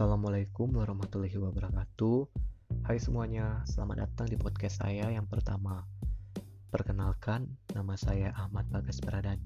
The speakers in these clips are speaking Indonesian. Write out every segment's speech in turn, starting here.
Assalamualaikum warahmatullahi wabarakatuh. Hai semuanya, selamat datang di podcast saya yang pertama. Perkenalkan, nama saya Ahmad Bagas Pradani.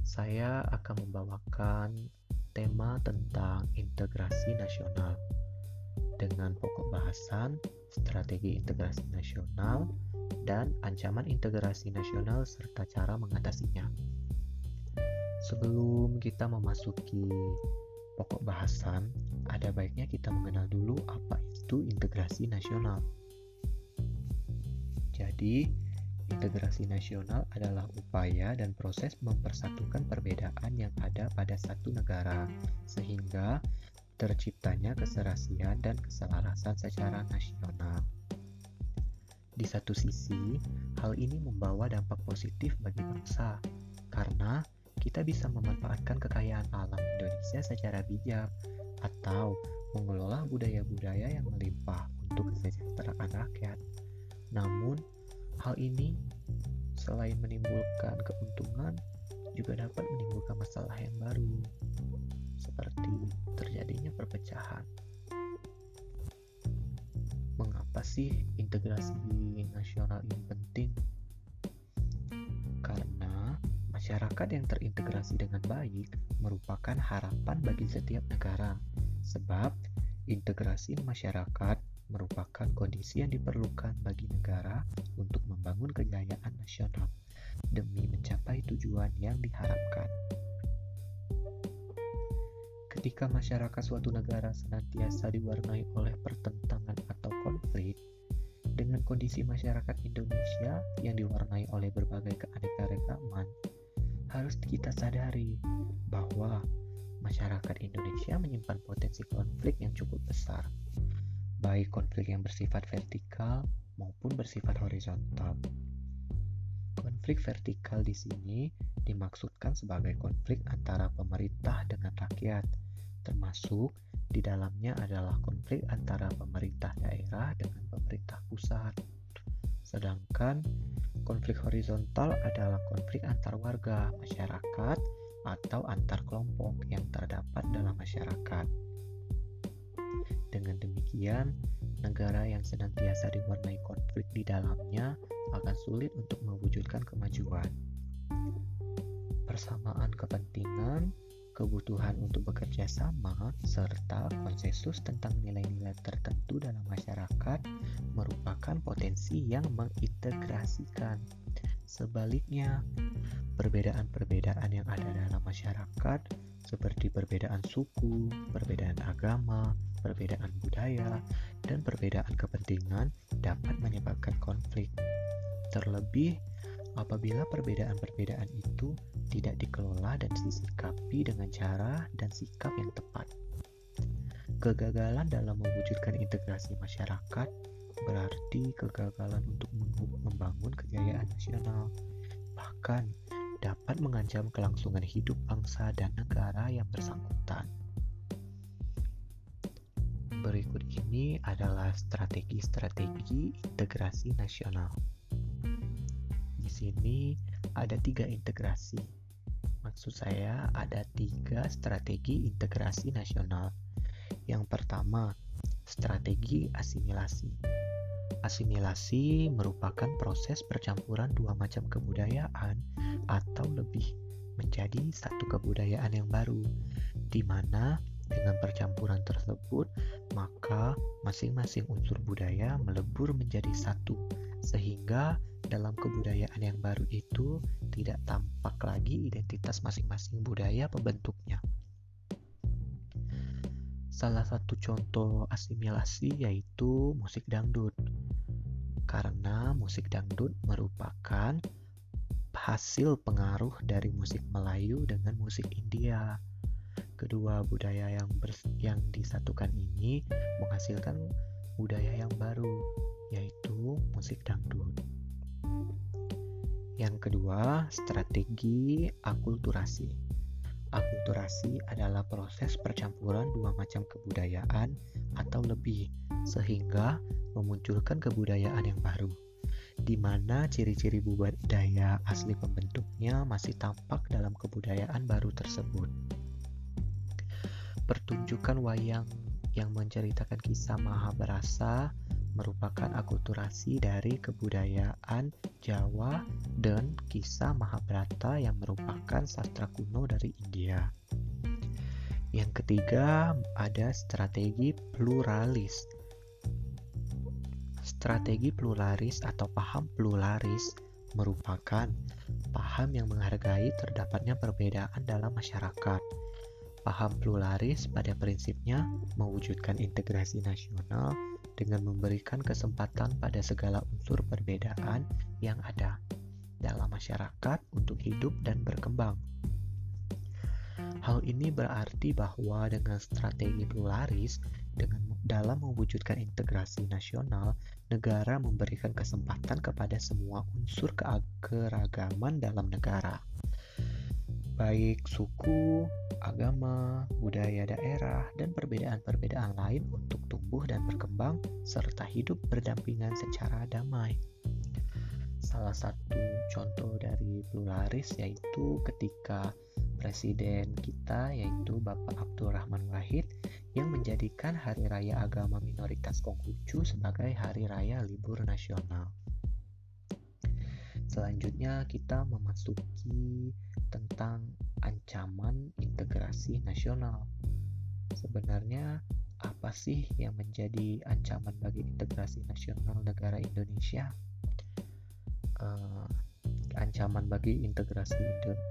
Saya akan membawakan tema tentang integrasi nasional dengan pokok bahasan strategi integrasi nasional dan ancaman integrasi nasional serta cara mengatasinya. Sebelum kita memasuki pokok bahasan, ada baiknya kita mengenal dulu apa itu integrasi nasional. Jadi, integrasi nasional adalah upaya dan proses mempersatukan perbedaan yang ada pada satu negara, sehingga terciptanya keserasian dan keselarasan secara nasional. Di satu sisi, hal ini membawa dampak positif bagi bangsa, karena kita bisa memanfaatkan kekayaan alam Indonesia secara bijak atau mengelola budaya-budaya yang melimpah untuk kesejahteraan rakyat. Namun, hal ini selain menimbulkan keuntungan juga dapat menimbulkan masalah yang baru seperti terjadinya perpecahan. Mengapa sih integrasi nasional ini penting? Masyarakat yang terintegrasi dengan baik merupakan harapan bagi setiap negara, sebab integrasi masyarakat merupakan kondisi yang diperlukan bagi negara untuk membangun kejayaan nasional demi mencapai tujuan yang diharapkan. Ketika masyarakat suatu negara senantiasa diwarnai oleh pertentangan atau konflik, dengan kondisi masyarakat Indonesia yang diwarnai oleh berbagai keanekaragaman, harus kita sadari bahwa masyarakat Indonesia menyimpan potensi konflik yang cukup besar, baik konflik yang bersifat vertikal maupun bersifat horizontal. Konflik vertikal di sini dimaksudkan sebagai konflik antara pemerintah dengan rakyat, termasuk di dalamnya adalah konflik antara pemerintah daerah dengan pemerintah pusat. Sedangkan Konflik horizontal adalah konflik antar warga, masyarakat, atau antar kelompok yang terdapat dalam masyarakat. Dengan demikian, negara yang senantiasa diwarnai konflik di dalamnya akan sulit untuk mewujudkan kemajuan. Persamaan kepentingan kebutuhan untuk bekerja sama, serta konsensus tentang nilai-nilai tertentu dalam masyarakat merupakan potensi yang mengintegrasikan. Sebaliknya, perbedaan-perbedaan yang ada dalam masyarakat seperti perbedaan suku, perbedaan agama, perbedaan budaya, dan perbedaan kepentingan dapat menyebabkan konflik. Terlebih, apabila perbedaan-perbedaan itu tidak dikelola dan disikapi dengan cara dan sikap yang tepat. Kegagalan dalam mewujudkan integrasi masyarakat berarti kegagalan untuk membangun kejayaan nasional, bahkan dapat mengancam kelangsungan hidup bangsa dan negara yang bersangkutan. Berikut ini adalah strategi-strategi integrasi nasional. Sini ada tiga integrasi Maksud saya ada tiga strategi integrasi nasional. Yang pertama, strategi asimilasi. Asimilasi merupakan proses percampuran dua macam kebudayaan atau lebih menjadi satu kebudayaan yang baru, di mana dengan percampuran tersebut, maka masing-masing unsur budaya melebur menjadi satu, sehingga dalam kebudayaan yang baru itu tidak tampak lagi identitas masing-masing budaya pembentuknya. Salah satu contoh asimilasi yaitu musik dangdut. Karena musik dangdut merupakan hasil pengaruh dari musik Melayu dengan musik India. Kedua budaya yang yang disatukan ini menghasilkan budaya yang baru, yaitu musik dangdut. Yang kedua, strategi akulturasi. Akulturasi adalah proses percampuran dua macam kebudayaan atau lebih, sehingga memunculkan kebudayaan yang baru, di mana ciri-ciri budaya asli pembentuknya masih tampak dalam kebudayaan baru tersebut. pertunjukan wayang yang menceritakan kisah Mahabharata merupakan akulturasi dari kebudayaan Jawa dan kisah Mahabharata yang merupakan sastra kuno dari India. Yang ketiga, ada strategi pluralis. Strategi pluralis atau paham pluralis merupakan paham yang menghargai terdapatnya perbedaan dalam masyarakat Paham pluralis pada prinsipnya mewujudkan integrasi nasional dengan memberikan kesempatan pada segala unsur perbedaan yang ada dalam masyarakat untuk hidup dan berkembang. Hal ini berarti bahwa dengan strategi pluralis, dengan dalam mewujudkan integrasi nasional, negara memberikan kesempatan kepada semua unsur keageragaman dalam negara baik suku, agama, budaya daerah, dan perbedaan-perbedaan lain untuk tumbuh dan berkembang serta hidup berdampingan secara damai. Salah satu contoh dari pluralis yaitu ketika presiden kita yaitu Bapak Abdurrahman Wahid yang menjadikan Hari Raya Agama Minoritas Konghucu sebagai hari raya libur nasional. Selanjutnya kita memasuki tentang ancaman integrasi nasional. Sebenarnya apa sih yang menjadi ancaman bagi integrasi nasional negara Indonesia? Uh, ancaman bagi integrasi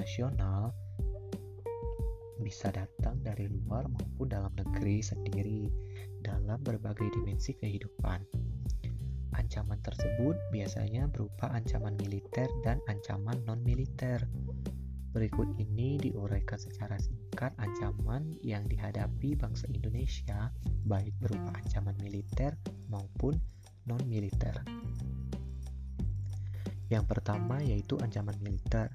nasional bisa datang dari luar maupun dalam negeri sendiri dalam berbagai dimensi kehidupan. Ancaman tersebut biasanya berupa ancaman militer dan ancaman non-militer. Berikut ini diuraikan secara singkat ancaman yang dihadapi bangsa Indonesia, baik berupa ancaman militer maupun non-militer. Yang pertama yaitu ancaman militer.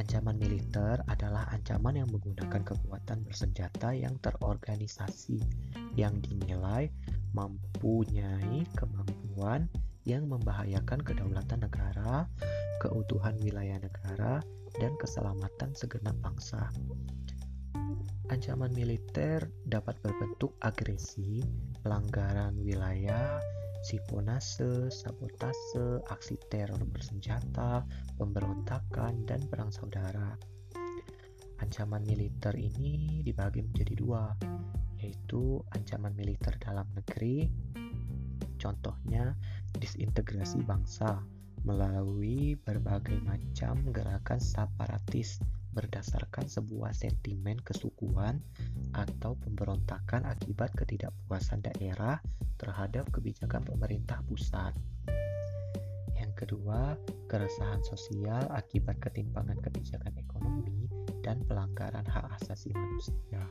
Ancaman militer adalah ancaman yang menggunakan kekuatan bersenjata yang terorganisasi, yang dinilai mempunyai kemampuan yang membahayakan kedaulatan negara, keutuhan wilayah negara, dan keselamatan segenap bangsa. Ancaman militer dapat berbentuk agresi, pelanggaran wilayah, siponase, sabotase, aksi teror bersenjata, pemberontakan, dan perang saudara. Ancaman militer ini dibagi menjadi dua, yaitu ancaman militer dalam negeri, contohnya disintegrasi bangsa, melalui berbagai macam gerakan separatis berdasarkan sebuah sentimen kesukuan atau pemberontakan akibat ketidakpuasan daerah terhadap kebijakan pemerintah pusat. Yang kedua, keresahan sosial akibat ketimpangan kebijakan ekonomi dan pelanggaran hak asasi manusia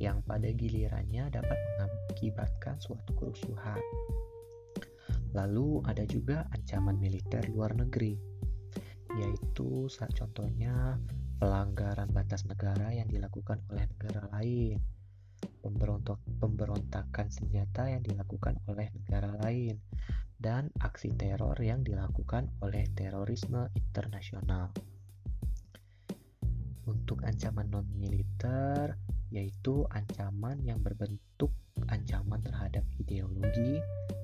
yang pada gilirannya dapat mengakibatkan suatu kerusuhan. Lalu ada juga ancaman militer luar negeri, yaitu saat contohnya pelanggaran batas negara yang dilakukan oleh negara lain, pemberontak, pemberontakan senjata yang dilakukan oleh negara lain, dan aksi teror yang dilakukan oleh terorisme internasional. Untuk ancaman non-militer, yaitu ancaman yang berbentuk ancaman terhadap ideologi,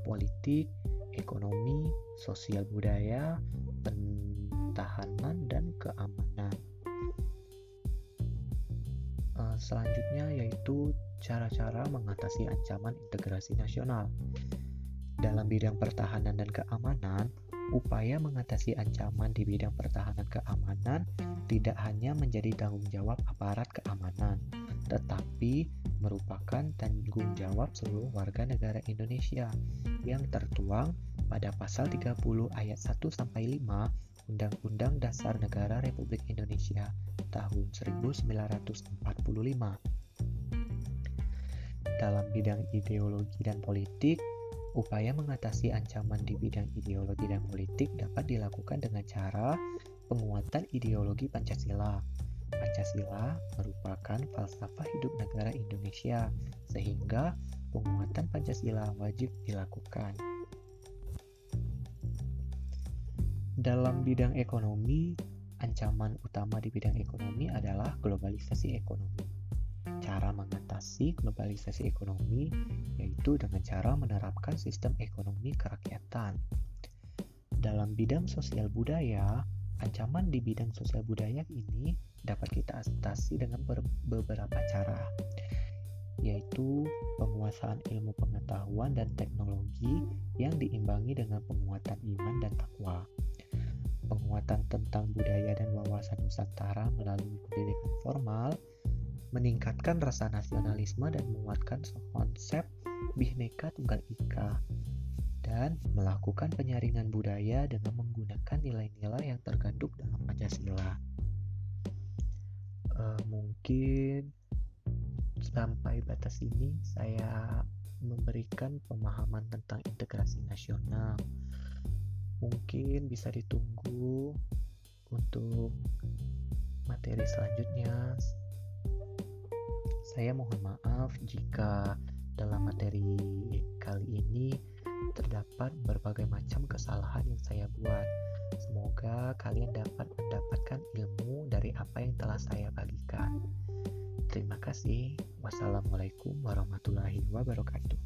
politik, ekonomi, sosial budaya, pertahanan, dan keamanan. Uh, selanjutnya yaitu cara-cara mengatasi ancaman integrasi nasional. Dalam bidang pertahanan dan keamanan, upaya mengatasi ancaman di bidang pertahanan keamanan tidak hanya menjadi tanggung jawab aparat keamanan, tetapi merupakan tanggung jawab seluruh warga negara Indonesia yang tertuang pada pasal 30 ayat 1 sampai 5 Undang-Undang Dasar Negara Republik Indonesia tahun 1945. Dalam bidang ideologi dan politik, upaya mengatasi ancaman di bidang ideologi dan politik dapat dilakukan dengan cara penguatan ideologi Pancasila. Pancasila merupakan falsafah hidup negara Indonesia, sehingga penguatan Pancasila wajib dilakukan. Dalam bidang ekonomi, ancaman utama di bidang ekonomi adalah globalisasi ekonomi. cara mengatasi globalisasi ekonomi yaitu dengan cara menerapkan sistem ekonomi kerakyatan. Dalam bidang sosial budaya, ancaman di bidang sosial budaya ini dapat kita atasi dengan beberapa cara, yaitu penguasaan ilmu pengetahuan dan teknologi yang diimbangi dengan penguatan iman dan takwa penguatan tentang budaya dan wawasan Nusantara melalui pendidikan formal, meningkatkan rasa nasionalisme dan menguatkan konsep Bhinneka Tunggal Ika, dan melakukan penyaringan budaya dengan menggunakan nilai-nilai yang terkandung dalam Pancasila. Uh, mungkin sampai batas ini saya memberikan pemahaman tentang integrasi nasional mungkin bisa ditunggu untuk materi selanjutnya. Saya mohon maaf jika dalam materi kali ini terdapat berbagai macam kesalahan yang saya buat. Semoga kalian dapat mendapatkan ilmu dari apa yang telah saya bagikan. Terima kasih. Wassalamualaikum warahmatullahi wabarakatuh.